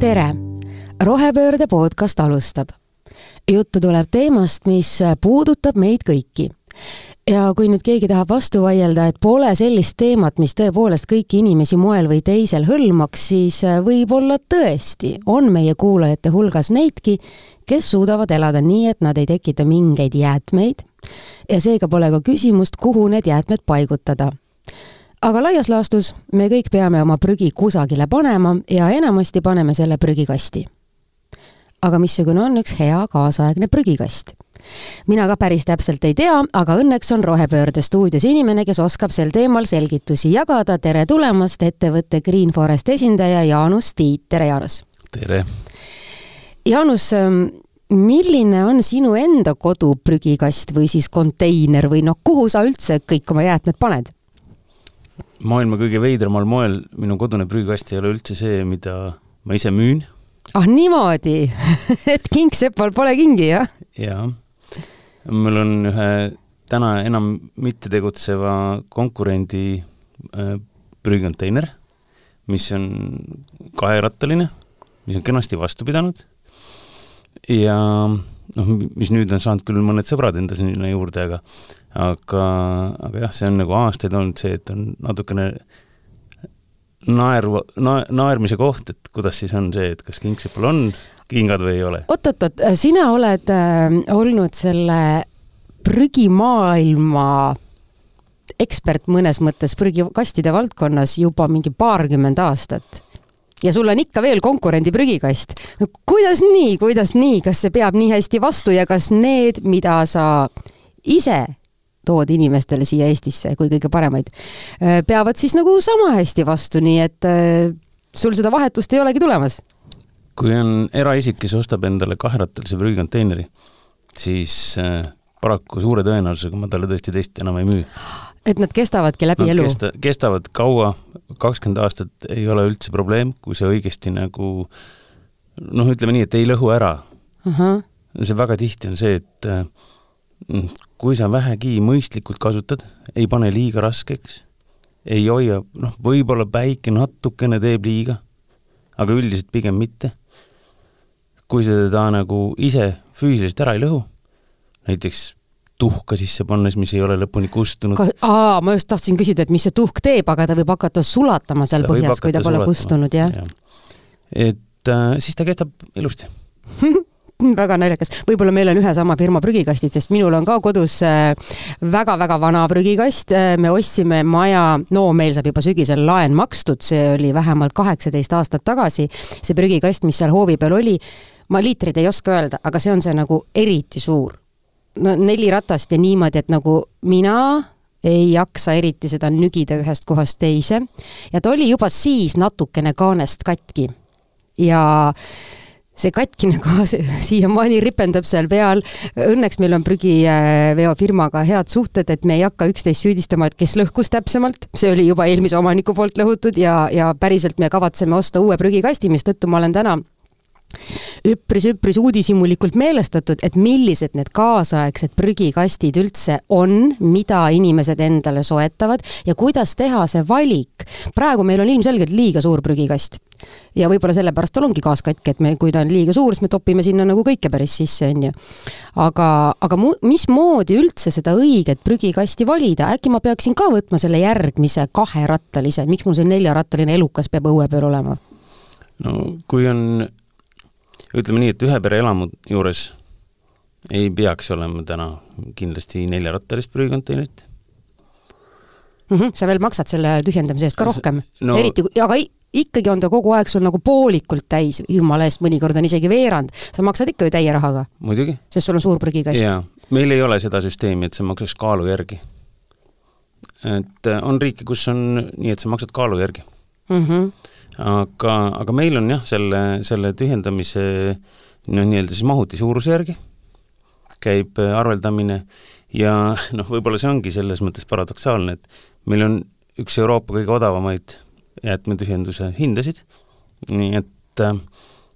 tere! rohepöörde podcast alustab. juttu tuleb teemast, mis puudutab meid kõiki. ja kui nüüd keegi tahab vastu vaielda, et pole sellist teemat, mis tõepoolest kõiki inimesi moel või teisel hõlmaks, siis võib-olla tõesti on meie kuulajate hulgas neidki, kes suudavad elada nii, et nad ei tekita mingeid jäätmeid ja seega pole ka küsimust, kuhu need jäätmed paigutada aga laias laastus me kõik peame oma prügi kusagile panema ja enamasti paneme selle prügikasti. aga missugune on üks hea kaasaegne prügikast? mina ka päris täpselt ei tea, aga õnneks on Rohepöörde stuudios inimene, kes oskab sel teemal selgitusi jagada. tere tulemast, ettevõtte Green Forest esindaja Jaanus Tiit, tere Jaanus! tere! Jaanus, ähm, milline on sinu enda kodu prügikast või siis konteiner või noh, kuhu sa üldse kõik oma jäätmed paned? Maailma kõige veidramal moel minu kodune prügikast ei ole üldse see, mida ma ise müün. ah niimoodi et kingsepal pole kingi, jah? jaa. mul on ühe täna enam mitte tegutseva konkurendi äh, prügikonteiner, mis on kaherattaline, mis on kenasti vastu pidanud ja noh, mis nüüd on saanud küll mõned sõbrad enda sinna juurde, aga aga, aga jah, see on nagu aastaid olnud see, et on natukene naeru, na-, naermise koht, et kuidas siis on see, et kas kingsipul on kingad või ei ole? oot-oot-oot, sina oled äh, olnud selle prügimaailma ekspert mõnes mõttes prügikastide valdkonnas juba mingi paarkümmend aastat ja sul on ikka veel konkurendi prügikast. no kuidas nii, kuidas nii, kas see peab nii hästi vastu ja kas need, mida sa ise tood inimestele siia Eestisse kui kõige paremaid, peavad siis nagu sama hästi vastu, nii et sul seda vahetust ei olegi tulemas? kui on eraisik, kes ostab endale kaherattalise prügikonteineri, siis paraku suure tõenäosusega ma talle tõesti teist enam ei müü. et nad kestavadki läbi nad elu? Kesta, kestavad kaua, kakskümmend aastat ei ole üldse probleem, kui see õigesti nagu noh, ütleme nii, et ei lõhu ära uh. -huh. see väga tihti on see, et kui sa vähegi mõistlikult kasutad, ei pane liiga raskeks, ei hoia, noh, võib-olla päike natukene teeb liiga, aga üldiselt pigem mitte. kui sa teda nagu ise füüsiliselt ära ei lõhu, näiteks tuhka sisse pannes, mis ei ole lõpuni kustunud. aa, ma just tahtsin küsida, et mis see tuhk teeb, aga ta võib hakata sulatama seal ta põhjas, kui ta pole sulatama. kustunud, jah ja.? et äh, siis ta kestab ilusti väga naljakas, võib-olla meil on ühe sama firma prügikastid, sest minul on ka kodus väga-väga äh, vana prügikast, äh, me ostsime maja, no meil saab juba sügisel laen makstud, see oli vähemalt kaheksateist aastat tagasi, see prügikast, mis seal hoovi peal oli, ma liitreid ei oska öelda, aga see on see nagu eriti suur. no neli ratast ja niimoodi, et nagu mina ei jaksa eriti seda nügida ühest kohast teise. Ja ta oli juba siis natukene kaanest katki. Ja see katkine gaas siiamaani ripendab seal peal. Õnneks meil on prügiveofirmaga head suhted, et me ei hakka üksteist süüdistama, et kes lõhkus täpsemalt. see oli juba eelmise omaniku poolt lõhutud ja, ja päriselt me kavatseme osta uue prügikasti, mistõttu ma olen täna üpris-üpris uudishimulikult meelestatud, et millised need kaasaegsed prügikastid üldse on, mida inimesed endale soetavad ja kuidas teha see valik. praegu meil on ilmselgelt liiga suur prügikast ja võib-olla sellepärast tal ongi gaas katki, et me, kui ta on liiga suur, siis me topime sinna nagu kõike päris sisse, on ju. aga, aga mu-, mismoodi üldse seda õiget prügikasti valida, äkki ma peaksin ka võtma selle järgmise kaherattalise, miks mul see neljarattaline elukas peab õue peal olema? no kui on, ütleme nii, et ühe pere elamu juures ei peaks olema täna kindlasti neljarattalist prügikonteinerit mm. -hmm. sa veel maksad selle tühjendamise eest ka rohkem no,, eriti, aga ikkagi on ta kogu aeg sul nagu poolikult täis, jumala eest, mõnikord on isegi veerand. sa maksad ikka ju täie rahaga. muidugi. sest sul on suur prügikast. meil ei ole seda süsteemi, et sa maksaks kaalu järgi. et äh, on riike, kus on nii, et sa maksad kaalu järgi mm. -hmm. aga, aga meil on jah, selle, selle tühjendamise noh, nii-öelda siis mahuti suuruse järgi käib äh, arveldamine ja noh, võib-olla see ongi selles mõttes paradoksaalne, et meil on üks Euroopa kõige odavamaid jäätmetühjenduse hindasid, nii et äh,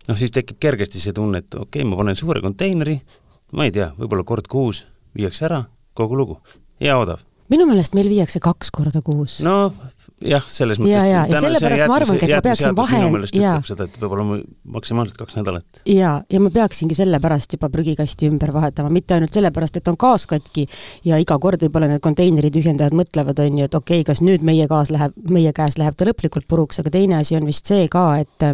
noh, siis tekib kergesti see tunne, et okei okay,, ma panen suure konteineri, ma ei tea, võib-olla kord kuus viiakse ära, kogu lugu, hea odav. minu meelest meil viiakse kaks korda kuus. no jah, selles mõttes. ja, ja, ja sellepärast ma arvangi, et ma peaksin vahe, jaa. seda, et peab olema maksimaalselt kaks nädalat. jaa, ja ma peaksingi sellepärast juba prügikasti ümber vahetama, mitte ainult sellepärast, et on gaas katki ja iga kord võib-olla need konteineri tühjendajad mõtlevad, on ju, et okei okay,, kas nüüd meie gaas läheb, meie käes läheb ta lõplikult puruks, aga teine asi on vist see ka, et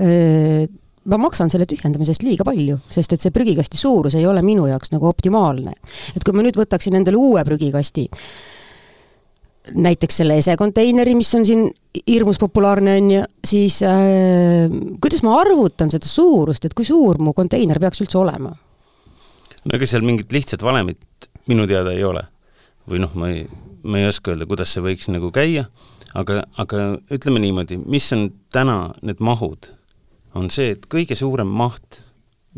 öö, ma maksan selle tühjendamisest liiga palju, sest et see prügikasti suurus ei ole minu jaoks nagu optimaalne. et kui ma nüüd võtaksin endale uue prügikasti, näiteks selle esekonteineri, mis on siin hirmus populaarne, on ju, siis äh, kuidas ma arvutan seda suurust, et kui suur mu konteiner peaks üldse olema? no ega seal mingit lihtsat valemit minu teada ei ole. või noh, ma ei, ma ei oska öelda, kuidas see võiks nagu käia, aga, aga ütleme niimoodi, mis on täna need mahud on see, et kõige suurem maht,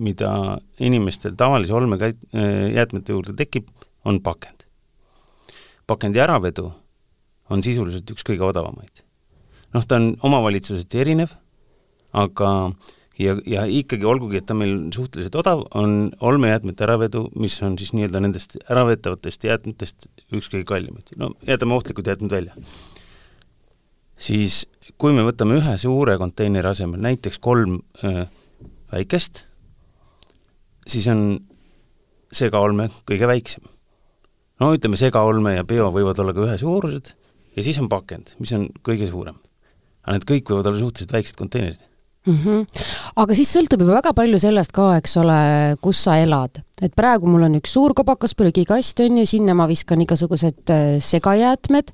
mida inimestel tavalise olmejäätmete juurde tekib, on pakend. pakendi äravedu on sisuliselt üks kõige odavamaid. noh, ta on omavalitsuseti erinev, aga ja, ja ikkagi olgugi, et ta meil suhteliselt odav, on olmejäätmete äravedu, mis on siis nii-öelda nendest äraveetavatest jäätmetest üks kõige kallimaid. no jätame ohtlikud jäätmed välja. siis kui me võtame ühe suure konteineri asemel näiteks kolm öö, väikest, siis on segaolme kõige väiksem. no ütleme, segaolme ja bio võivad olla ka ühesuurused ja siis on pakend, mis on kõige suurem. aga need kõik võivad olla suhteliselt väiksed konteinerid mm. -hmm. aga siis sõltub juba väga palju sellest ka, eks ole, kus sa elad. et praegu mul on üks suur kobakas prügikast, on ju, sinna ma viskan igasugused äh, segajäätmed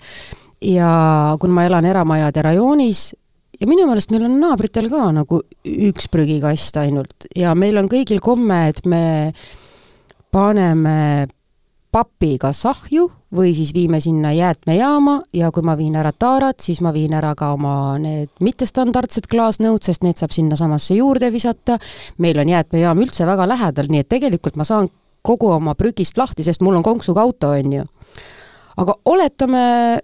ja kuna ma elan eramajade rajoonis ja minu meelest meil on naabritel ka nagu üks prügikast ainult ja meil on kõigil komme, et me paneme papiga sahju või siis viime sinna jäätmejaama ja kui ma viin ära taarat, siis ma viin ära ka oma need mittestandardsed klaasnõud, sest need saab sinnasamasse juurde visata. meil on jäätmejaam üldse väga lähedal, nii et tegelikult ma saan kogu oma prügist lahti, sest mul on konksuga auto, on ju. aga oletame,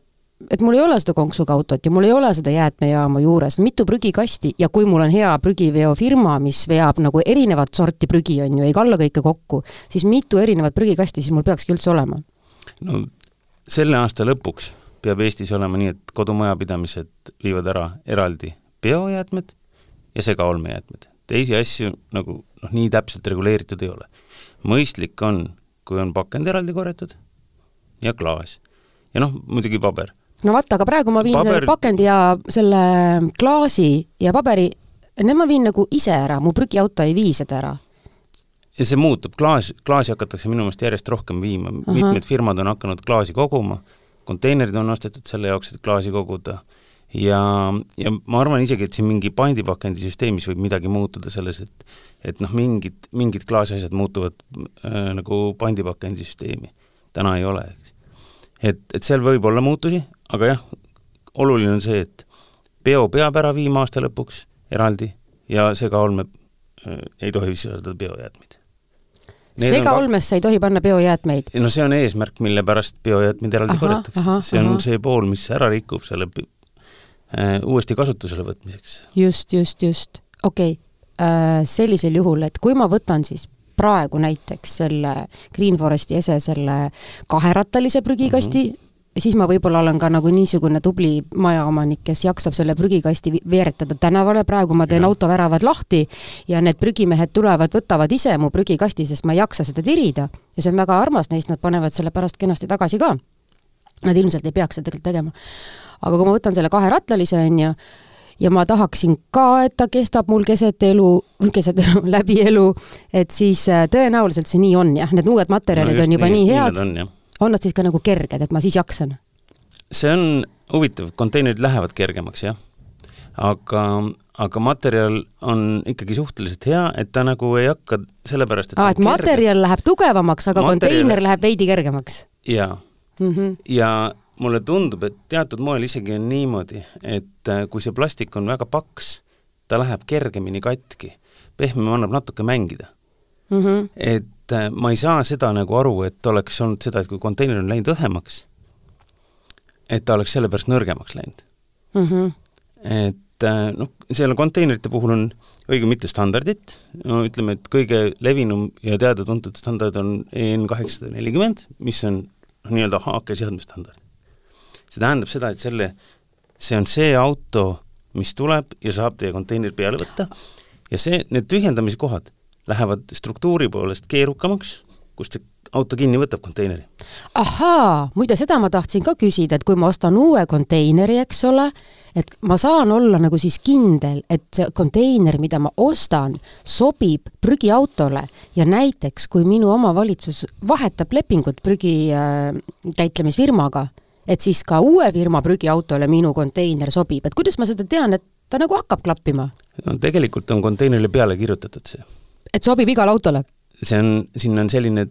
et mul ei ole seda konksuga autot ja mul ei ole seda jäätmejaama juures, mitu prügikasti ja kui mul on hea prügiveofirma, mis veab nagu erinevat sorti prügi, on ju, ei kalla kõike kokku, siis mitu erinevat prügikasti siis mul peakski üldse olema? No selle aasta lõpuks peab Eestis olema nii, et kodumajapidamised viivad ära eraldi biojäätmed ja segaolmejäätmed. teisi asju nagu noh, nii täpselt reguleeritud ei ole. mõistlik on, kui on pakend eraldi korjatud ja klaas. ja noh, muidugi paber no vaata, aga praegu ma viin Paber... pakendi ja selle klaasi ja paberi, need ma viin nagu ise ära, mu prügiauto ei vii seda ära. Ja see muutub, klaas, klaasi hakatakse minu meelest järjest rohkem viima, mitmed firmad on hakanud klaasi koguma, konteinerid on ostetud selle jaoks, et klaasi koguda ja, ja ma arvan isegi, et siin mingi pandipakendi süsteemis võib midagi muutuda selles, et et noh, mingid, mingid klaasiasjad muutuvad äh, nagu pandipakendi süsteemi. täna ei ole, eks. et, et seal võib olla muutusi, aga jah, oluline on see, et peo peab ära viima aasta lõpuks eraldi ja segaolme äh, ei tohi sisaldada biojäätmeid. Segaolmesse ka... ei tohi panna biojäätmeid? no see on eesmärk, mille pärast biojäätmeid eraldi korjatakse. see on aha. see pool, mis ära rikub selle äh, uuesti kasutusele võtmiseks. just, just, just, okei okay. äh,. Sellisel juhul, et kui ma võtan siis praegu näiteks selle Green Foresti ese selle kaherattalise prügikasti mm, -hmm siis ma võib-olla olen ka nagu niisugune tubli majaomanik, kes jaksab selle prügikasti veeretada tänavale, praegu ma teen ja. autoväravad lahti ja need prügimehed tulevad, võtavad ise mu prügikasti, sest ma ei jaksa seda tirida. ja see on väga armas neist, nad panevad selle pärast kenasti tagasi ka. Nad ilmselt ei peaks seda tegelikult tegema. aga kui ma võtan selle kaherattalise, on ju, ja ma tahaksin ka, et ta kestab mul keset elu, keset elu, läbi elu, et siis äh, tõenäoliselt see nii on jah, need uued materjalid no on juba nii, nii head nii on nad siis ka nagu kerged, et ma siis jaksan? see on huvitav, konteinerid lähevad kergemaks, jah. aga, aga materjal on ikkagi suhteliselt hea, et ta nagu ei hakka sellepärast, et aa, et materjal läheb tugevamaks, aga materjal... konteiner läheb veidi kergemaks? jaa mm. -hmm. ja mulle tundub, et teatud moel isegi on niimoodi, et äh, kui see plastik on väga paks, ta läheb kergemini katki. pehmem annab natuke mängida mm. -hmm. et äh, ma ei saa seda nagu aru, et oleks olnud seda, et kui konteiner on läinud õhemaks, et ta oleks sellepärast nõrgemaks läinud mm. -hmm. et äh, noh, selle konteinerite puhul on õige mitu standardit, no ütleme, et kõige levinum ja teada-tuntud standard on EN kaheksasada nelikümmend, mis on nii-öelda haake seadmestandard. see tähendab seda, et selle, see on see auto, mis tuleb ja saab teie konteineri peale võtta ja see, need tühjendamise kohad lähevad struktuuri poolest keerukamaks, kust see auto kinni võtab konteineri. ahaa, muide seda ma tahtsin ka küsida, et kui ma ostan uue konteineri, eks ole, et ma saan olla nagu siis kindel, et see konteiner, mida ma ostan, sobib prügiautole ja näiteks, kui minu omavalitsus vahetab lepingut prügi äh, käitlemisfirmaga, et siis ka uue firma prügiautole minu konteiner sobib, et kuidas ma seda tean, et ta nagu hakkab klappima? no tegelikult on konteinerile peale kirjutatud see. Et sobib igale autole? see on, sinna on selline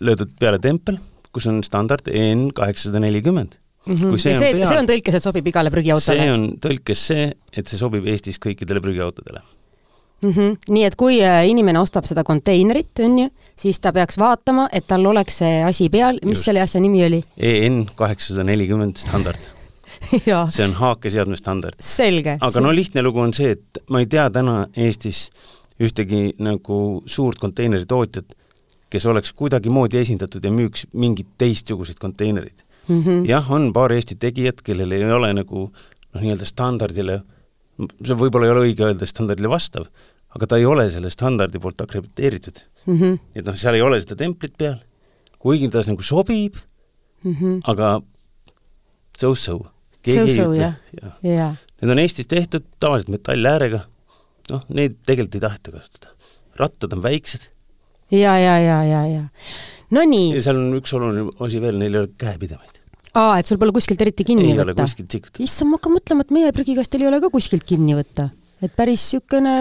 löödud peale tempel, kus on standard EN kaheksasada nelikümmend mm. -hmm. ja see, see on tõlkes, et sobib igale prügiautole? see on tõlkes see, et see sobib Eestis kõikidele prügiautodele mm. -hmm. nii et kui äh, inimene ostab seda konteinerit, on ju, siis ta peaks vaatama, et tal oleks see asi peal, mis Just. selle asja nimi oli? EN kaheksasada nelikümmend standard see on haakeseadme standard. aga see... no lihtne lugu on see, et ma ei tea täna Eestis ühtegi nagu suurt konteineritootjat, kes oleks kuidagimoodi esindatud ja müüks mingit teistsuguseid konteinereid mm. -hmm. jah, on paar Eesti tegijat, kellel ei ole nagu noh, nii-öelda standardile, see võib-olla ei ole õige öelda standardile vastav, aga ta ei ole selle standardi poolt akrediteeritud mm. -hmm. et noh, seal ei ole seda templit peal, kuigi ta nagu sobib mm, -hmm. aga so-so. so-so, jah. Need on Eestis tehtud tavaliselt metalläärega, noh, neid tegelikult ei taheta kasutada. rattad on väiksed. ja, ja, ja, ja, ja. Nonii. ja seal on üks oluline asi veel, neil ei ole käepidemaid aa, et sul pole kuskilt eriti kinni ei võtta? issand, ma hakkan mõtlema, et meie prügikastil ei ole ka kuskilt kinni võtta. et päris niisugune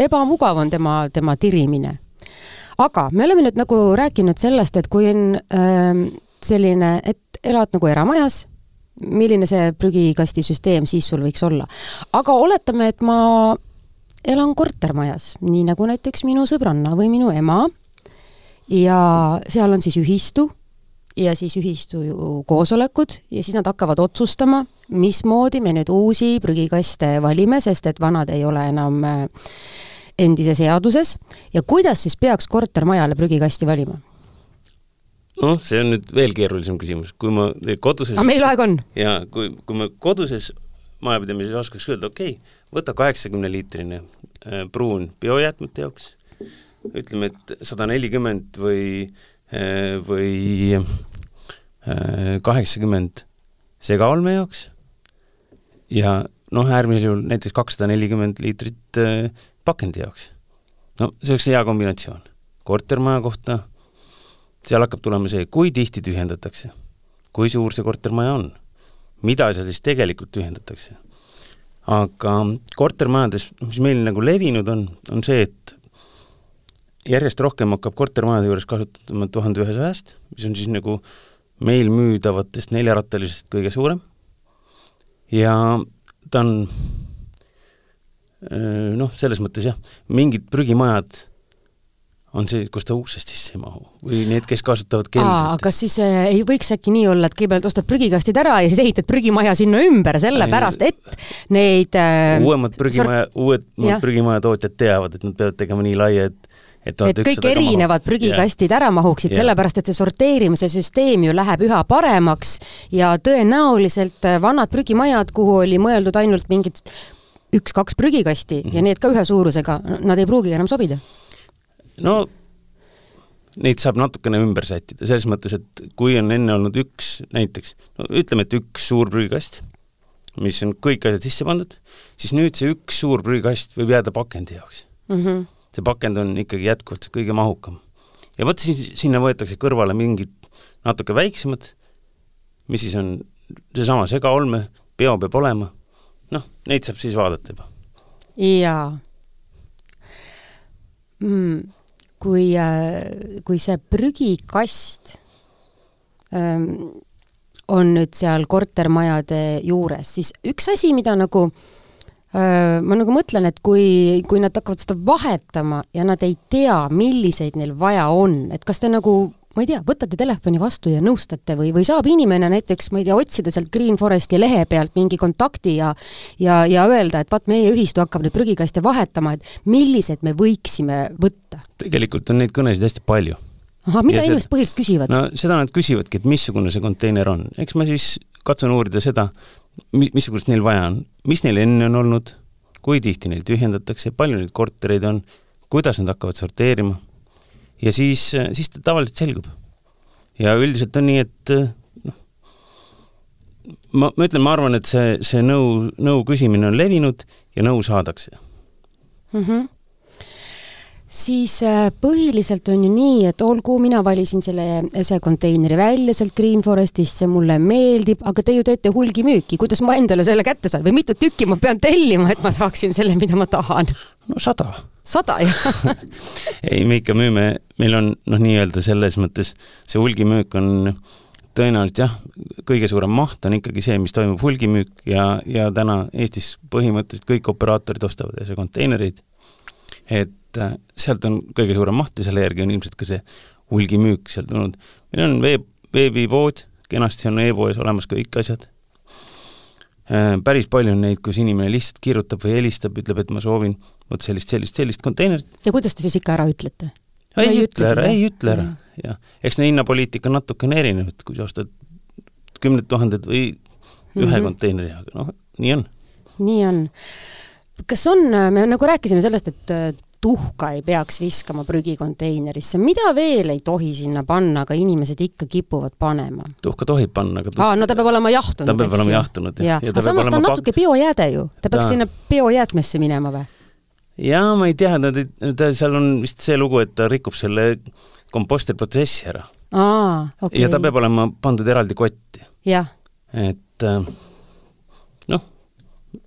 ebamugav on tema, tema tirimine. aga me oleme nüüd nagu rääkinud sellest, et kui on äh, selline, et elad nagu eramajas, milline see prügikastisüsteem siis sul võiks olla. aga oletame, et ma elan kortermajas, nii nagu näiteks minu sõbranna või minu ema, ja seal on siis ühistu ja siis ühistu koosolekud ja siis nad hakkavad otsustama, mismoodi me nüüd uusi prügikaste valime, sest et vanad ei ole enam äh, endise seaduses ja kuidas siis peaks kortermajale prügikasti valima? Noh, see on nüüd veel keerulisem küsimus, kui ma koduses aga meil aega on? jaa, kui, kui ma koduses majapidamises oskaks öelda, okei okay,, võta kaheksakümne liitrine äh, pruun biojäätmete jaoks, ütleme, et sada nelikümmend või äh, või Äh, kaheksakümmend segaolme jaoks ja noh, äärmisel juhul näiteks kakssada nelikümmend liitrit äh, pakendi jaoks. no see oleks hea kombinatsioon. kortermaja kohta, seal hakkab tulema see, kui tihti tühjendatakse, kui suur see kortermaja on, mida seal siis tegelikult tühjendatakse. aga kortermajades, mis meil nagu levinud on, on see, et järjest rohkem hakkab kortermajade juures kasutama tuhande ühesajast, mis on siis nagu meil müüdavatest neljarattalisest kõige suurem ja ta on noh, selles mõttes jah, mingid prügimajad on see, kus ta uksest sisse ei mahu või need, kes kasutavad keldrit. kas siis äh, ei võiks äkki nii olla, et kõigepealt ostad prügikastid ära ja siis ehitad prügimaja sinna ümber, sellepärast et neid äh, uuemad prügimaja, uued prügimaja tootjad teavad, et nad peavad tegema nii laia, et et, et kõik erinevad prügikastid ära mahuksid, sellepärast et see sorteerimise süsteem ju läheb üha paremaks ja tõenäoliselt äh, vanad prügimajad, kuhu oli mõeldud ainult mingid üks-kaks prügikasti mm -hmm. ja need ka ühe suurusega, nad ei pruugi enam sobida. No neid saab natukene ümber sättida, selles mõttes, et kui on enne olnud üks näiteks, no ütleme, et üks suur prügikast, mis on kõik asjad sisse pandud, siis nüüd see üks suur prügikast võib jääda pakendi jaoks mm. -hmm see pakend on ikkagi jätkuvalt see kõige mahukam. ja vot siis sinna võetakse kõrvale mingid natuke väiksemad, mis siis on seesama segaolme, peo peab olema, noh, neid saab siis vaadata juba. jaa mm,. Kui, äh, kui see prügikast ähm, on nüüd seal kortermajade juures, siis üks asi, mida nagu äh, ma nagu mõtlen, et kui, kui nad hakkavad seda vahetama ja nad ei tea, milliseid neil vaja on, et kas te nagu ma ei tea, võtate telefoni vastu ja nõustate või, või saab inimene näiteks, ma ei tea, otsida sealt Green Foresti lehe pealt mingi kontakti ja ja, ja öelda, et vaat meie ühistu hakkab nüüd prügikaste vahetama, et millised me võiksime võtta? tegelikult on neid kõnesid hästi palju. ahah, mida inimesed põhiliselt küsivad no seda nad küsivadki, et missugune see konteiner on. eks ma siis katsun uurida seda, mi-, missugust neil vaja on, mis neil enne on olnud, kui tihti neil tühjendatakse, palju neid kortereid on, kuidas nad hakkavad sorteerima ja siis, siis ta tavaliselt selgub. ja üldiselt on nii, et noh, ma, ma ütlen, ma arvan, et see, see nõu, nõu küsimine on levinud ja nõu saadakse. mm. -hmm. Siis äh, põhiliselt on ju nii, et olgu, mina valisin selle esekonteineri välja sealt Green Forestist, see mulle meeldib, aga te ju teete hulgimüüki, kuidas ma endale selle kätte saan või mitut tükki ma pean tellima, et ma saaksin selle, mida ma tahan? no sada sada jah ei, me ikka müüme, meil on noh, nii-öelda selles mõttes see hulgimüük on tõenäoliselt jah, kõige suurem maht on ikkagi see, mis toimub hulgimüük ja, ja täna Eestis põhimõtteliselt kõik operaatorid ostavad ese konteinereid. Et äh, sealt on kõige suurem maht ja selle järgi on ilmselt ka see hulgimüük seal tulnud. meil on veeb, veebipood, kenasti on e-poes olemas kõik asjad Äh, päris palju on neid, kus inimene lihtsalt kirjutab või helistab, ütleb, et ma soovin vot sellist, sellist, sellist konteinerit. ja kuidas te siis ikka ära ütlete? ei ei ütle ära, ei ütle ära, jah. eks see hinnapoliitika natukene erinev, et kui sa ostad kümned tuhanded või ühe mm. -hmm. konteineri, aga noh, nii on. nii on. kas on, me nagu rääkisime sellest, et äh, tuhka ei peaks viskama prügikonteinerisse, mida veel ei tohi sinna panna, aga inimesed ikka kipuvad panema? tuhka tohib panna, aga aa, no ta peab olema jahtunud. ta peab olema jahtunud, jah. Ja aga samas ta on natuke biojääde ju, ta peaks Ta- sinna biojäätmesse minema või? jaa, ma ei tea, nad ei, ta, seal on vist see lugu, et ta rikub selle kompostriprotsessi ära aa, okei okay. ja ta peab olema pandud eraldi kotti, et äh, noh,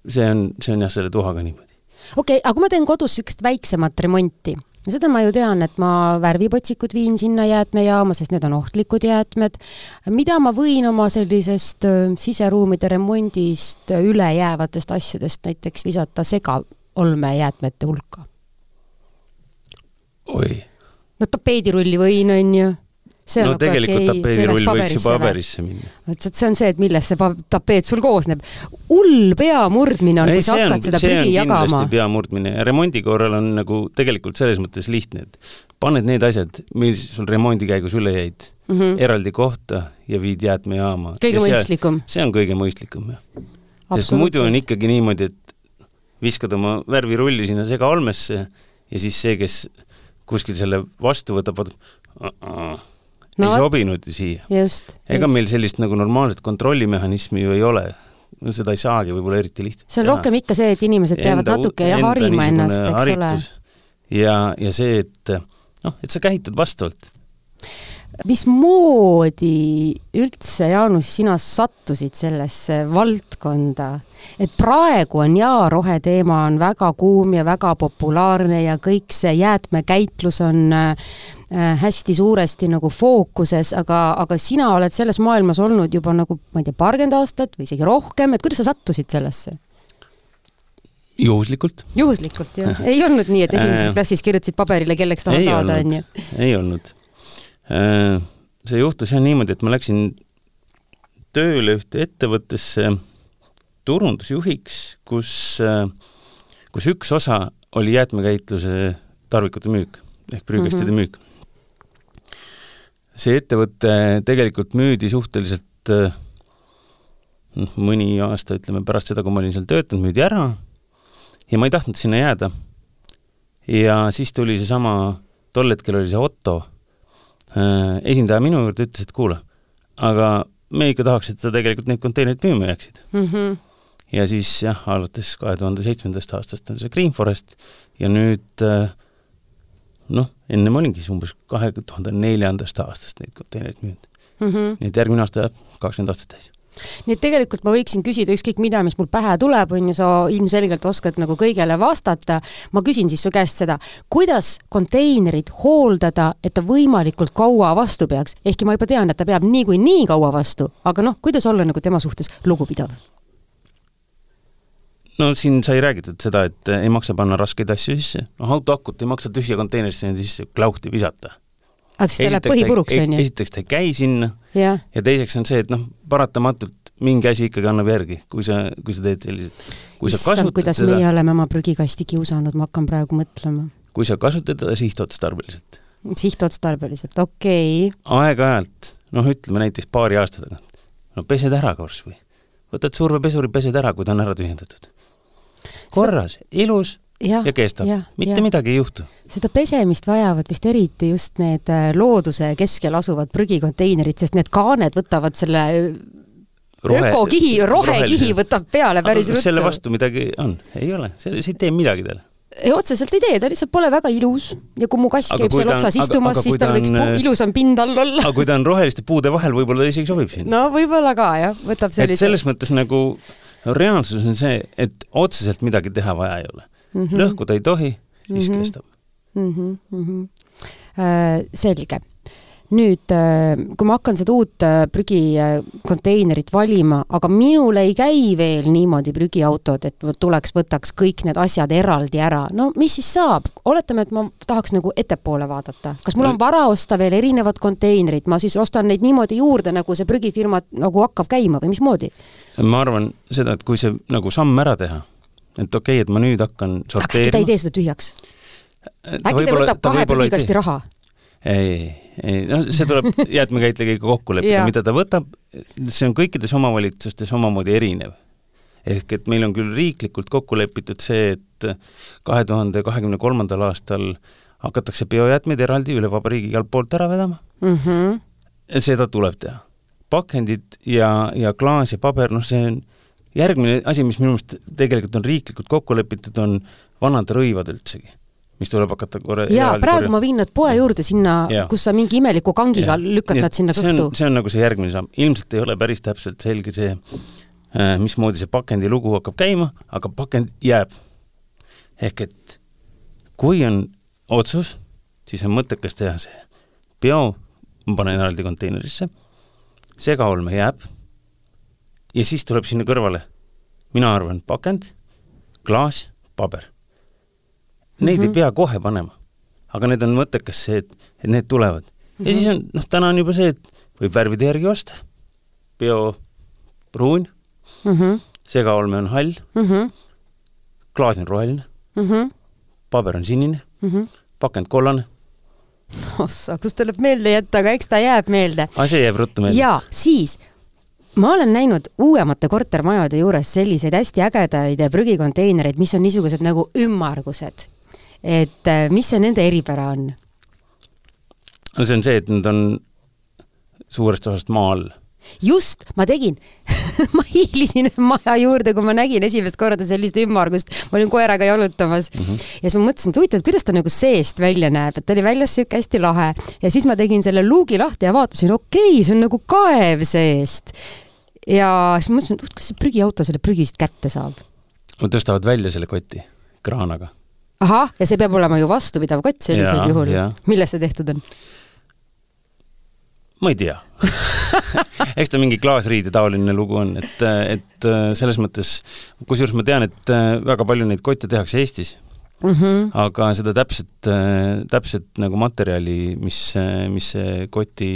see on, see on jah, selle tuhaga niimoodi. Okei okay,, aga kui ma teen kodus niisugust väiksemat remonti, no seda ma ju tean, et ma värvipotsikud viin sinna jäätmejaama, sest need on ohtlikud jäätmed. mida ma võin oma sellisest siseruumide remondist üle jäävatest asjadest näiteks visata segaolmejäätmete hulka? oi, no tapeedirulli võin, on ju. See on no nagu tegelikult läks tapeedirull võiks ju paberisse minna. vot see on see, et millest see tapeet sul koosneb. hull pea murdmine on, kui sa hakkad seda prügi jagama. pea murdmine ja remondi korral on nagu tegelikult selles mõttes lihtne, et paned need asjad, mis sul remondi käigus üle jäid mm. -hmm. eraldi kohta ja viid jäätmejaama. kõige mõistlikum. see on kõige mõistlikum, jah. sest muidu on ikkagi niimoodi, et viskad oma värvirulli sinna segaolmesse ja siis see, kes kuskil selle vastu võtab, vaatab, No ei sobinud siia. just. ega meil sellist nagu normaalset kontrollimehhanismi ju ei ole. seda ei saagi võib-olla eriti lihtsalt see on rohkem ikka see, et inimesed peavad Enda- natuke jah, harima ennast, eks ole. haritus. ja, ja see, et noh, et sa käitud vastavalt. mismoodi üldse, Jaanus, sina sattusid sellesse valdkonda? Et praegu on jaa, roheteema on väga kuum ja väga populaarne ja kõik see jäätmekäitlus on äh, hästi suuresti nagu fookuses, aga, aga sina oled selles maailmas olnud juba nagu, ma ei tea, paarkümmend aastat või isegi rohkem, et kuidas sa sattusid sellesse? juhuslikult. juhuslikult jah, ei olnud nii, et esimeses Äh, klassis kirjutasid paberile, kelleks tahad saada, on ju?, ei olnud. see juhtus jah niimoodi, et ma läksin tööle ühte ettevõttesse turundusjuhiks, kus, kus üks osa oli jäätmekäitluse tarvikute müük ehk prügikastide mm -hmm. müük. see ettevõte tegelikult müüdi suhteliselt noh, mõni aasta, ütleme pärast seda, kui ma olin seal töötanud, müüdi ära ja ma ei tahtnud sinna jääda. ja siis tuli seesama, tol hetkel oli see Otto äh, esindaja minu juurde, ütles, et kuule, aga me ikka tahaks, et sa tegelikult neid konteinereid müüma jääksid mm. -hmm. Ja siis jah, alates kahe tuhande seitsmendast aastast on see Green Forest ja nüüd äh, noh, ennem olingi siis umbes kahe tuhande neljandast aastast neid konteinereid müünud. Mm -hmm. nii et järgmine aasta jääb kakskümmend aastat täis. nii et tegelikult ma võiksin küsida ükskõik mida, mis mul pähe tuleb, on ju, sa ilmselgelt oskad nagu kõigele vastata. ma küsin siis su käest seda, kuidas konteinerit hooldada, et ta võimalikult kaua vastu peaks, ehkki ma juba tean, et ta peab niikuinii kaua vastu, aga noh, kuidas olla nagu tema suhtes lugupidav? No siin sai räägitud seda, et ei maksa panna raskeid asju sisse, noh autoakut ei maksa tühja konteinerisse niimoodi sisse klauhti visata. aga siis ta läheb põhipuruks, on ju? esiteks ta ei käi sinna jah, ja teiseks on see, et noh, paratamatult mingi asi ikkagi annab järgi, kui sa, kui sa teed selliselt, kui sa kasutad kuidas teda, meie oleme oma prügikasti kiusanud, ma hakkan praegu mõtlema. kui sa kasutad teda sihtotstarbeliselt, sihtotstarbeliselt, okei okay.. aeg-ajalt, noh, ütleme näiteks paari aasta tagant, no pesed ära kas või. võtad survepesuri, pesed ära, kui ta on ära tühjendatud. Korras, ilus ja, ja kestab, mitte ja. midagi ei juhtu. seda pesemist vajavad vist eriti just need äh, looduse keskel asuvad prügikonteinerid, sest need kaaned võtavad selle Rohe, ökokihi, rohekihi võtab peale päris ruttu. selle vastu midagi on? ei ole, see, see ei tee midagi talle otseselt ei tee, ta lihtsalt pole väga ilus ja kui mu kass aga käib seal on, otsas istumas, siis tal võiks on, ilusam pind all olla. aga kui ta on roheliste puude vahel, võib-olla ta isegi sobib sinna. no võib-olla ka jah, võtab sellise. selles mõttes nagu reaalsus on see, et otseselt midagi teha vaja ei ole mm. -hmm. lõhkuda ei tohi, siis mm -hmm. kestab mm. -hmm. Mm -hmm. Äh, selge nüüd, äh, kui ma hakkan seda uut äh, prügikonteinerit valima, aga minul ei käi veel niimoodi prügiautod, et tuleks, võtaks kõik need asjad eraldi ära, no mis siis saab? oletame, et ma tahaks nagu ettepoole vaadata, kas mul on vara osta veel erinevad konteinerid, ma siis ostan neid niimoodi juurde, nagu see prügifirma nagu hakkab käima või mismoodi? Ma arvan seda, et kui see nagu samm ära teha, et okei okay,, et ma nüüd hakkan sorteerima. äkki ta ei tee seda tühjaks? äkki ta võtab kahe prügikasti raha? ei, ei, no see tuleb jäätmekäitlejaga kokku leppida, mida ta võtab, see on kõikides omavalitsustes omamoodi erinev. ehk et meil on küll riiklikult kokku lepitud see, et kahe tuhande kahekümne kolmandal aastal hakatakse biojäätmeid eraldi üle vabariigi igalt poolt ära vedama mm. -hmm. seda tuleb teha. Pakendid ja, ja klaas ja paber, noh, see on järgmine asi, mis minu meelest tegelikult on riiklikult kokku lepitud, on vanad rõivad üldsegi mis tuleb hakata korra jaa, praegu korja. ma viin nad poe juurde sinna, kus sa mingi imeliku kangiga ja. lükkad nad sinna kõhtu. see on nagu see järgmine samm, ilmselt ei ole päris täpselt selge see, äh, mismoodi see pakendi lugu hakkab käima, aga pakend jääb. ehk et kui on otsus, siis on mõttekas teha see bio, ma panen eraldi konteinerisse, segaolme jääb ja siis tuleb sinna kõrvale, mina arvan, pakend, klaas, paber Neid mm -hmm. ei mhm. pea kohe panema. aga need on mõttekas see, et, et need tulevad mm. -hmm. ja siis on, noh, täna on juba see, et võib värvide järgi osta. bio pruun mm, -hmm. segaolme on hall mm, -hmm. klaas on roheline mm, -hmm. paber on sinine mm, -hmm. pakend kollane ossa, kust tuleb meelde jätta, aga eks ta jääb meelde. see jääb ruttu meelde. jaa, siis ma olen näinud uuemate kortermajade juures selliseid hästi ägedaid prügikonteinereid, mis on niisugused nagu ümmargused et äh, mis see nende eripära on? no see on see, et nad on suurest osast maa all just, ma tegin ma hiilisin maja juurde, kui ma nägin esimest korda sellist ümmargust, ma olin koeraga jalutamas mm -hmm. ja siis ma mõtlesin, et huvitav, kuidas ta nagu seest välja näeb, et ta oli väljas sihuke hästi lahe ja siis ma tegin selle luugi lahti ja vaatasin, okei okay,, see on nagu kaev seest. ja siis ma mõtlesin, et kuidas see prügiauto selle prügist kätte saab. Nad tõstavad välja selle koti kraanaga ahah, ja see peab olema ju vastupidav kott sellisel ja, juhul. millest see tehtud on? Ma ei tea eks ta mingi klaasriide taoline lugu on, et, et äh, selles mõttes, kusjuures ma tean, et äh, väga palju neid kotte tehakse Eestis mm. -hmm. aga seda täpset, äh, täpset nagu materjali, mis, mis see koti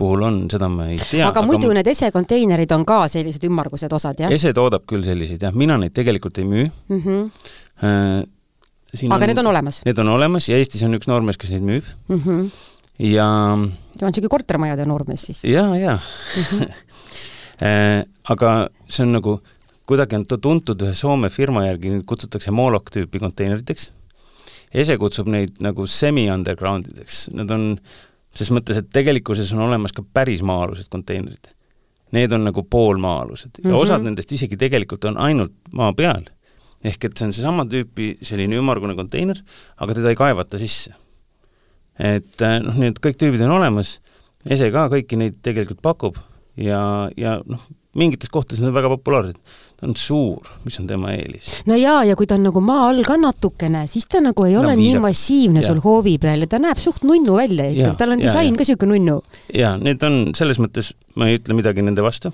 puhul on, seda ma ei tea. aga muidu aga... need esekonteinerid on ka sellised ümmargused osad, jah? ese toodab küll selliseid, jah, mina neid tegelikult ei müü mm. -hmm Siin aga on, need on olemas? Need on olemas ja Eestis on üks noormees, kes neid müüb mm. -hmm. Ja ta on niisugune kortermajade noormees siis? ja, ja mm. -hmm. aga see on nagu, kuidagi on ta tuntud ühe Soome firma järgi, neid kutsutakse Molok tüüpi konteineriteks. Ese kutsub neid nagu semi-underground ideks, nad on ses mõttes, et tegelikkuses on olemas ka päris maa-alused konteinerid. Need on nagu poolmaa-alused ja mm -hmm. osad nendest isegi tegelikult on ainult maa peal ehk et see on seesama tüüpi selline ümmargune konteiner, aga teda ei kaevata sisse. Et äh, noh, need kõik tüübid on olemas, Ese ka kõiki neid tegelikult pakub ja, ja noh, mingites kohtades nad on väga populaarsed. ta on suur, mis on tema eelis. no jaa, ja kui ta on nagu maa all ka natukene, siis ta nagu ei ole no, nii massiivne ja. sul hoovi peal ja ta näeb suht nunnu välja ikkagi, tal on disain ja. ka niisugune nunnu. jaa, need on, selles mõttes ma ei ütle midagi nende vastu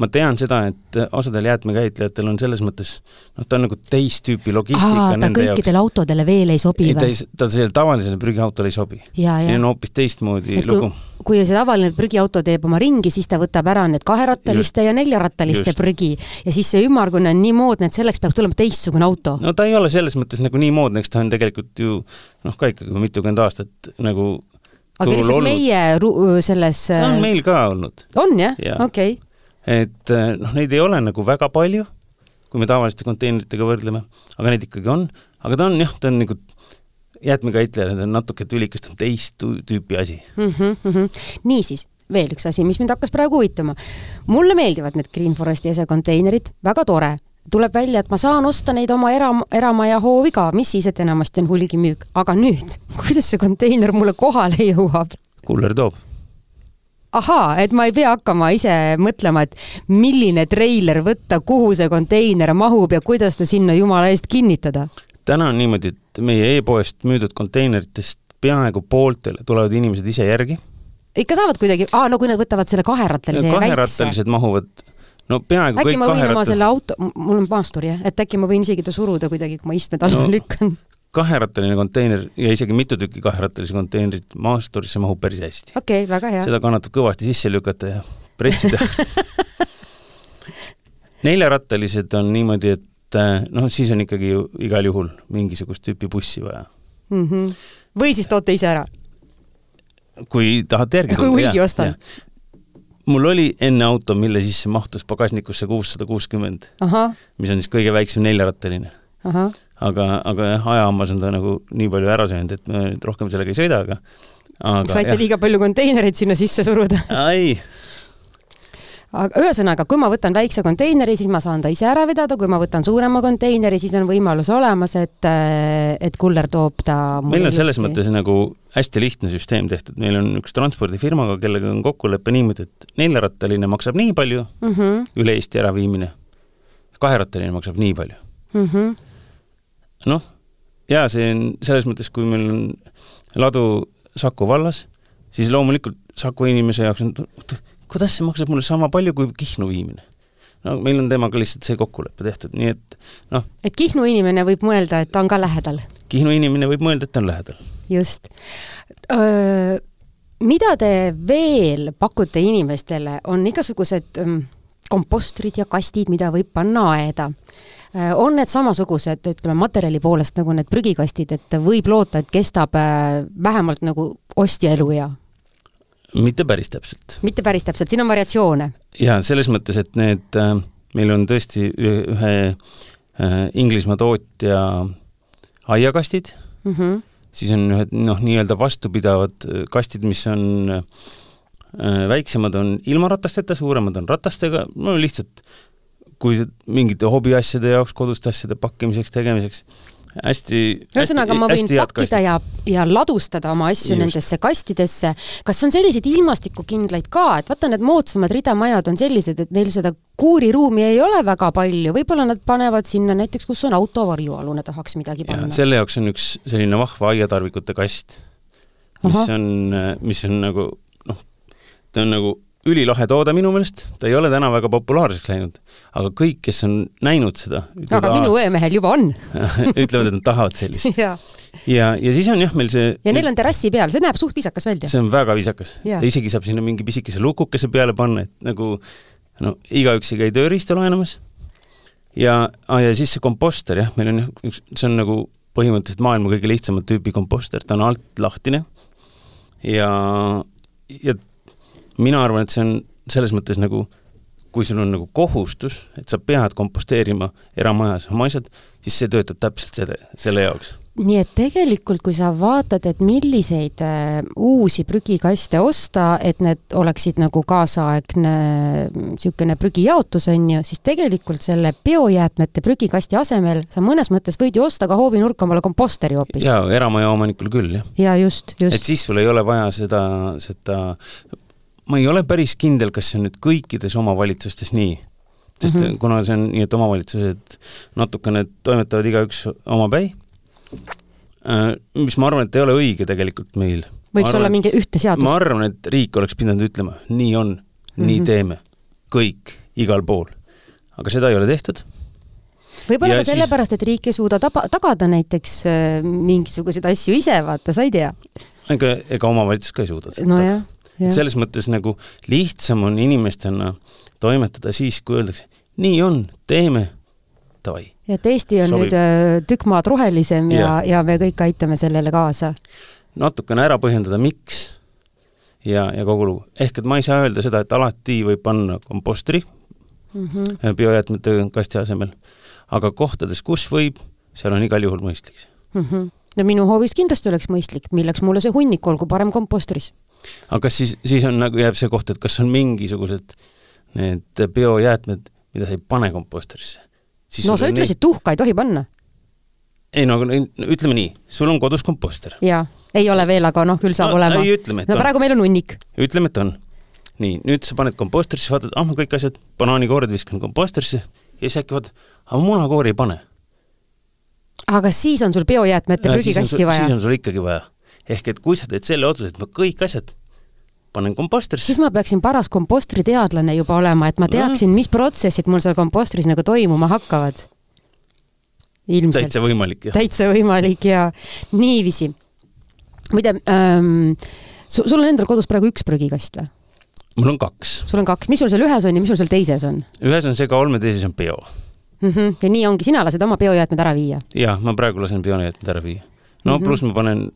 ma tean seda, et osadel jäätmekäitlejatel on selles mõttes, noh, ta on nagu teist tüüpi logistika aa, ta kõikidele jaoks. autodele veel ei sobi või ei, ta sellele tavalisele prügiautole ei sobi. ja, Neil ja on hoopis teistmoodi et kui lugu., kui see tavaline prügiauto teeb oma ringi, siis ta võtab ära need kaherattaliste ja neljarattaliste Just. prügi ja siis see ümmargune on nii moodne, et selleks peab tulema teistsugune auto. no ta ei ole selles mõttes nagu nii moodne, eks ta on tegelikult ju noh, ka ikkagi mitukümmend aastat nagu aga lihtsalt olnud. meie ru- selles ta on meil ka olnud, on jah Jaa.? okei okay., et eh, noh, neid ei ole nagu väga palju, kui me tavaliste konteineritega võrdleme, aga neid ikkagi on, aga ta on jah, ta on nagu jäätmekäitlejale ta on natuke tülikas, ta on teist tüüpi asi. mm. -hmm, mm -hmm. niisiis, veel üks asi, mis mind hakkas praegu huvitama. mulle meeldivad need Green Foresti esekonteinerid, väga tore. tuleb välja, et ma saan osta neid oma era, eramaja hoovi ka, mis siis, et enamasti on hulgimüük, aga nüüd, kuidas see konteiner mulle kohale jõuab? kuller toob. ahaa, et ma ei pea hakkama ise mõtlema, et milline treiler võtta, kuhu see konteiner mahub ja kuidas ta sinna jumala eest kinnitada. täna on niimoodi, et meie e-poest müüdud konteineritest peaaegu pooltele tulevad inimesed ise järgi. ikka saavad kuidagi, aa, no kui nad võtavad selle kaherattalise väikse. kaherattalised mahuvad, no peaaegu äkki ma võin oma kaherattal- selle auto, mul on maastur jah, et äkki ma võin isegi ta suruda kuidagi, kui ma istmed alla No. no. lükkan. Kaherattaline konteiner ja isegi mitu tükki kaherattalisi konteinerit maasturisse mahub päris hästi. okei okay,, väga hea. seda kannatab kõvasti sisse lükata ja pressida. neljarattalised on niimoodi, et eh, noh, siis on ikkagi ju igal juhul mingisugust tüüpi bussi vaja. Mm -hmm. või siis toote ise ära. kui tahate järgi Kui hulgi ostan.. mul oli enne auto, mille sisse mahtus pagasnikusse kuussada kuuskümmend, mis on siis kõige väiksem neljarattaline. aga, aga jah, ajahammas on ta nagu nii palju ära söönud, et ma nüüd rohkem sellega ei sõida, aga aga saite liiga palju konteinereid sinna sisse suruda. ai, aga ühesõnaga, kui ma võtan väikse konteineri, siis ma saan ta ise ära vedada, kui ma võtan suurema konteineri, siis on võimalus olemas, et, et kuller toob ta meil on selles mõttes nagu hästi lihtne süsteem tehtud, meil on üks transpordifirmaga, kellega on kokkulepe niimoodi, et neljarattaline maksab nii palju, mm. -hmm, üle Eesti äraviimine, kaherattaline maksab nii palju. mm -hmm. noh, jaa, see on selles mõttes, kui meil on ladu Saku vallas, siis loomulikult Saku inimese jaoks on, kuidas see maksab mulle sama palju kui Kihnu viimine? no meil on temaga lihtsalt see kokkulepe tehtud, nii et noh, et Kihnu inimene võib mõelda, et ta on ka lähedal, Kihnu inimene võib mõelda, et ta on lähedal. just. mida te veel pakute inimestele, on igasugused mm, kompostrid ja kastid, mida võib panna aeda on need samasugused, ütleme materjali poolest nagu need prügikastid, et võib loota, et kestab äh, vähemalt nagu ostja eluea? mitte päris täpselt. mitte päris täpselt, siin on variatsioone. jaa, selles mõttes, et need äh,, meil on tõesti ühe, äh, Inglismaa tootja aiakastid Mm -hmm. siis on ühed noh, nii-öelda vastupidavad äh, kastid, mis on äh, väiksemad on ilma ratasteta, suuremad on ratastega, no lihtsalt kui mingite hobiasjade jaoks, koduste asjade pakkimiseks, tegemiseks, hästi ühesõnaga, ma võin pakkida ja, ja ladustada oma asju Just. Nendesse kastidesse. kas on selliseid ilmastikukindlaid ka, et vaata, need moodsamad ridamajad on sellised, et neil seda kuuriruumi ei ole väga palju, võib-olla nad panevad sinna näiteks, kus on auto varjualune, tahaks midagi panna. selle jaoks on üks selline vahva aiatarvikute kast, mis Ahah. on, mis on nagu noh, ta on nagu ülilahe toode minu meelest, ta ei ole täna väga populaarseks läinud, aga kõik, kes on näinud seda, aga minu öömehel juba on. ütlevad, et nad tahavad sellist. ja, ja, ja siis on jah, meil see ja neil on terrassi peal, see näeb suht viisakas välja. see on väga viisakas isegi saab sinna mingi pisikese lukukese peale panna, et nagu no igaüks ei käi tööriista laenamas. ja, ja siis see komposter jah, meil on üks, see on nagu põhimõtteliselt maailma kõige lihtsamat tüüpi komposter, ta on alt lahtine ja, ja mina arvan, et see on selles mõttes nagu kui sul on nagu kohustus, et sa pead komposteerima eramajas oma asjad, siis see töötab täpselt selle, selle jaoks nii et tegelikult, kui sa vaatad, et milliseid äh, uusi prügikaste osta, et need oleksid nagu kaasaegne niisugune prügijaotus on ju, siis tegelikult selle biojäätmete prügikasti asemel sa mõnes mõttes võid ju osta ka hoovinurka omale komposteri hoopis. ja eramaja omanikul küll jah. ja just, et just. siis sul ei ole vaja seda, seda, ma ei ole päris kindel, kas see on nüüd kõikides omavalitsustes nii, sest mm. -hmm. kuna see on nii, et omavalitsused natukene toimetavad igaüks omapäi, mis ma arvan, et ei ole õige tegelikult meil. võiks olla mingi ühte seadus ma. arvan, et riik oleks pidanud ütlema, nii on, nii mm. -hmm. teeme. kõik, igal pool. aga seda ei ole tehtud. võib-olla ka sellepärast, et riik ei suuda taba, tagada näiteks äh, mingisuguseid asju ise, vaata, sa ei tea. ega, ega omavalitsus ka ei suuda seda nojah, jah. selles mõttes nagu lihtsam on inimestena toimetada siis, kui öeldakse, nii on, teeme, davai. et Eesti on Sobib. nüüd äh, tükk maad rohelisem ja, Jah. ja me kõik aitame sellele kaasa. natukene ära põhjendada, miks ja, ja kogu lugu. ehk et ma ei saa öelda seda, et alati võib panna kompostri Mm -hmm. biojäätmete kasti asemel, aga kohtades, kus võib, seal on igal juhul mõistlik see. Mm -hmm. No minu hoovis kindlasti oleks mõistlik, milleks mulle see hunnik, olgu parem kompostris. aga kas siis, siis on nagu, jääb see koht, et kas on mingisugused need biojäätmed, mida sa ei pane kompostrisse? no sa ütlesid, tuhka ei tohi panna. ei no aga ütleme nii, sul on kodus komposter. jaa, ei ole veel, aga noh, küll saab no, olema. ei, ütleme, et no on. praegu meil on hunnik. ütleme, et on. nii, nüüd sa paned kompostrisse, vaatad, ah ma kõik asjad, banaanikoored viskan kompostrisse ja siis äkki vaatad, aga munakoori ei pane. Aga siis on sul biojäätmete prügikasti vaja. siis on sul ikkagi vaja. ehk et kui sa teed selle otsuse, et ma kõik asjad panen kompostrisse, siis ma peaksin paras kompostriteadlane juba olema, et ma teaksin, mis protsessid mul seal kompostris nagu toimuma hakkavad. ilmselt. täitsa võimalik, jah. täitsa võimalik ja niiviisi. muide ähm,, sul, sul on endal kodus praegu üks prügikast või? mul on kaks. sul on kaks, mis sul seal ühes on ja mis sul seal teises on ühes on segaolme, teises on bio. Mm? -hmm. ja nii ongi, sina lased oma biojäätmed ära viia? jah, ma praegu lasen biojäätmed ära viia. no mm. -hmm. pluss ma panen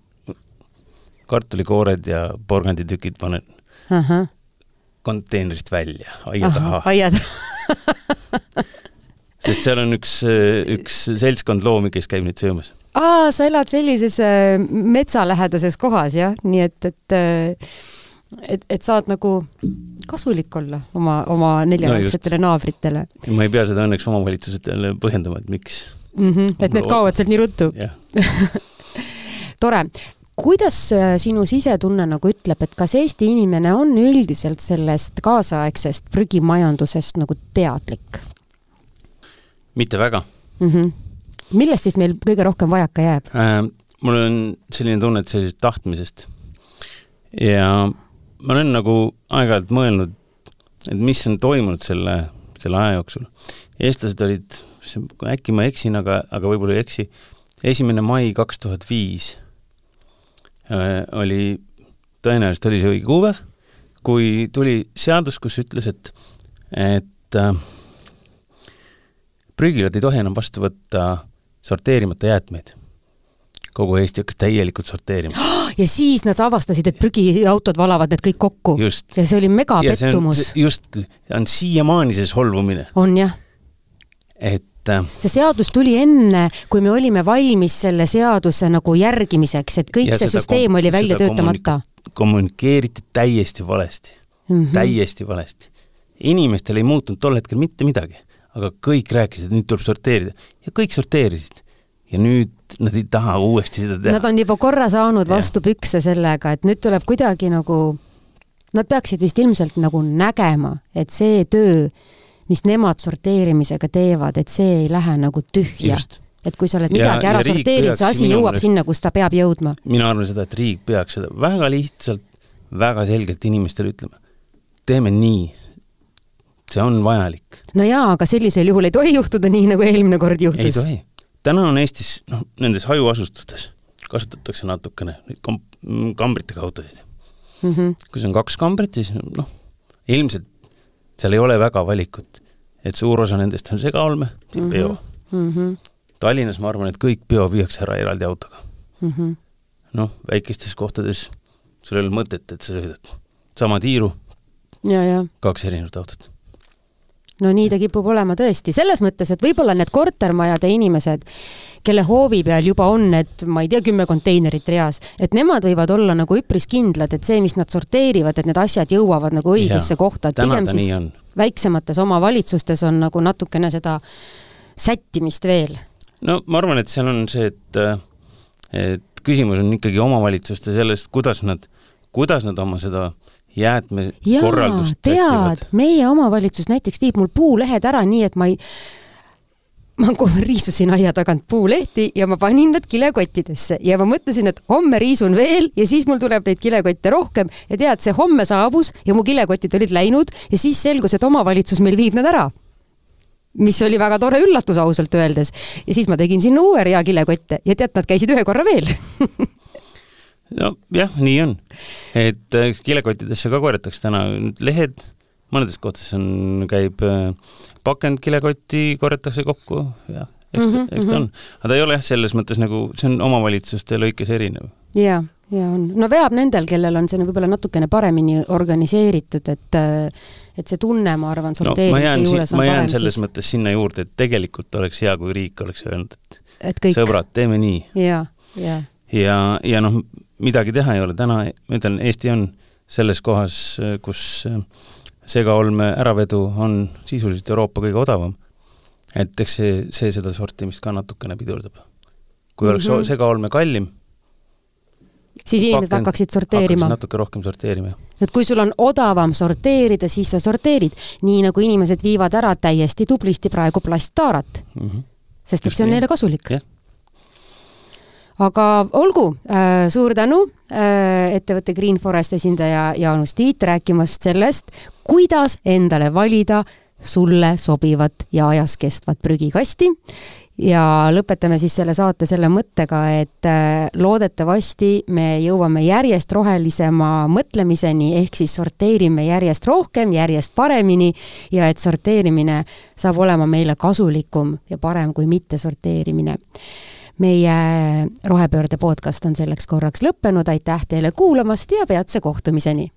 kartulikoored ja porganditükid panen ahah, konteinerist välja, aia taha, aiad sest seal on üks, üks seltskond loomi, kes käib neid söömas. aa, sa elad sellises äh, metsalähedases kohas jah, nii et, et äh, et, et saad nagu kasulik olla oma, oma neljajalgsetele no naabritele ma ei pea seda õnneks omavalitsusele põhjendama, et miks. mm. -hmm. et need kaovad sealt nii ruttu. jah, tore. kuidas äh, sinu sisetunne nagu ütleb, et kas Eesti inimene on üldiselt sellest kaasaegsest prügimajandusest nagu teadlik mitte väga mm? -hmm. millest siis meil kõige rohkem vajaka jääb? äh,. mul on selline tunne, et sellisest tahtmisest. ja ma olen nagu aeg-ajalt mõelnud, et mis on toimunud selle, selle aja jooksul. eestlased olid, äkki ma eksin, aga, aga võib-olla ei eksi, esimene mai kaks tuhat viis äh, oli, tõenäoliselt oli see õige kuupäev, kui tuli seadus, kus ütles, et, et äh, prügilad ei tohi enam vastu võtta sorteerimata jäätmeid. Kogu Eesti hakkas täielikult sorteerima. ja siis nad avastasid, et prügiautod valavad need kõik kokku. ja see oli megapettumus. just, on siiamaani see solvumine. on jah. et äh, see seadus tuli enne, kui me olime valmis selle seaduse nagu järgimiseks, et kõik Ja see süsteem oli välja töötamata. kommunikeeriti täiesti valesti mm. -hmm. täiesti valesti. inimestel ei muutunud tol hetkel mitte midagi, aga kõik rääkisid, et nüüd tuleb sorteerida ja kõik sorteerisid. Ja nüüd nad ei taha uuesti seda teha. Nad on juba korra saanud vastu pükse sellega, et nüüd tuleb kuidagi nagu, nad peaksid vist ilmselt nagu nägema, et see töö, mis nemad sorteerimisega teevad, et see ei lähe nagu tühja. Et kui sa oled Ja- midagi ära ja sorteerinud, see asi jõuab meelest- sinna, kus ta peab jõudma. mina arvan seda, et riik peaks seda väga lihtsalt, väga selgelt inimestele ütlema. teeme nii. see on vajalik. no jaa, aga sellisel juhul ei tohi juhtuda nii, nagu eelmine kord ei juhtus. tohi. Täna on Eestis, noh, nendes hajaasustustes kasutatakse natukene neid kom-, kambritega autosid. Mm -hmm. kui sul on kaks kambrit, siis noh, ilmselt seal ei ole väga valikut. et suur osa nendest on segaolme ja Mhm. bio. Mm -hmm. Tallinnas ma arvan, et kõik bio viiakse ära eraldi autoga. Mm -hmm. noh, väikestes kohtades sul ei ole mõtet, et sa sõidad sama tiiru, kaks erinevat autot. No nii ta kipub olema tõesti, selles mõttes, et võib-olla need kortermajade inimesed, kelle hoovi peal juba on need, ma ei tea, kümme konteinerit reas, et nemad võivad olla nagu üpris kindlad, et see, mis nad sorteerivad, et need asjad jõuavad nagu õigesse Jaa, kohta, et pigem siis väiksemates omavalitsustes on nagu natukene seda sättimist veel. no ma arvan, et seal on see, et, et küsimus on ikkagi omavalitsuste sellest, kuidas nad, kuidas nad oma seda jaa, jäätmekorraldust tead, meie omavalitsus näiteks viib mul puulehed ära nii, et ma ei ma riisusin aia tagant puulehti ja ma panin nad kilekottidesse ja ma mõtlesin, et homme riisun veel ja siis mul tuleb neid kilekotte rohkem. Ja tead, see homme saabus ja mu kilekotid olid läinud ja siis selgus, et omavalitsus meil viib need ära. Mis oli väga tore üllatus ausalt öeldes. ja siis ma tegin sinna uue rea kilekotte ja tead, nad käisid ühe korra veel nojah, nii on. et äh, kilekottidesse ka korjatakse täna lehed, mõnedes kohtades on, käib äh, pakend kilekotti, korjatakse kokku ja eks ta mm, -hmm, eks ta mhm. on. aga ta ei ole jah, selles mõttes nagu, see on omavalitsuste lõikes erinev. jaa, ja on, no veab nendel, kellel on see võib-olla natukene paremini organiseeritud, et äh, et see tunne, ma arvan, sorteerimise no, juures on ma jään selles siis... mõttes sinna juurde, et tegelikult oleks hea, kui riik oleks öelnud, et, et kõik... sõbrad, teeme nii. ja, ja. ja, ja noh, midagi teha ei ole, täna ma ütlen, Eesti on selles kohas, kus segaolme äravedu on sisuliselt Euroopa kõige odavam. et eks see, see seda sortimist ka natukene pidurdab. kui oleks mm -hmm. segaolme kallim, siis inimesed pakend, hakkaksid sorteerima. natuke rohkem sorteerima, jah. et kui sul on odavam sorteerida, siis sa sorteerid. nii nagu inimesed viivad ära täiesti tublisti praegu plasttaarat mm. -hmm. sest et see on neile kasulik yeah aga olgu äh,, suur tänu äh, ettevõtte Green Forest esindaja Jaanus Tiit rääkimast sellest, kuidas endale valida sulle sobivat ja ajas kestvat prügikasti. ja lõpetame siis selle saate selle mõttega, et äh, loodetavasti me jõuame järjest rohelisema mõtlemiseni, ehk siis sorteerime järjest rohkem, järjest paremini ja et sorteerimine saab olema meile kasulikum ja parem kui mittesorteerimine meie rohepöörde podcast on selleks korraks lõppenud, aitäh teile kuulamast ja peatse kohtumiseni!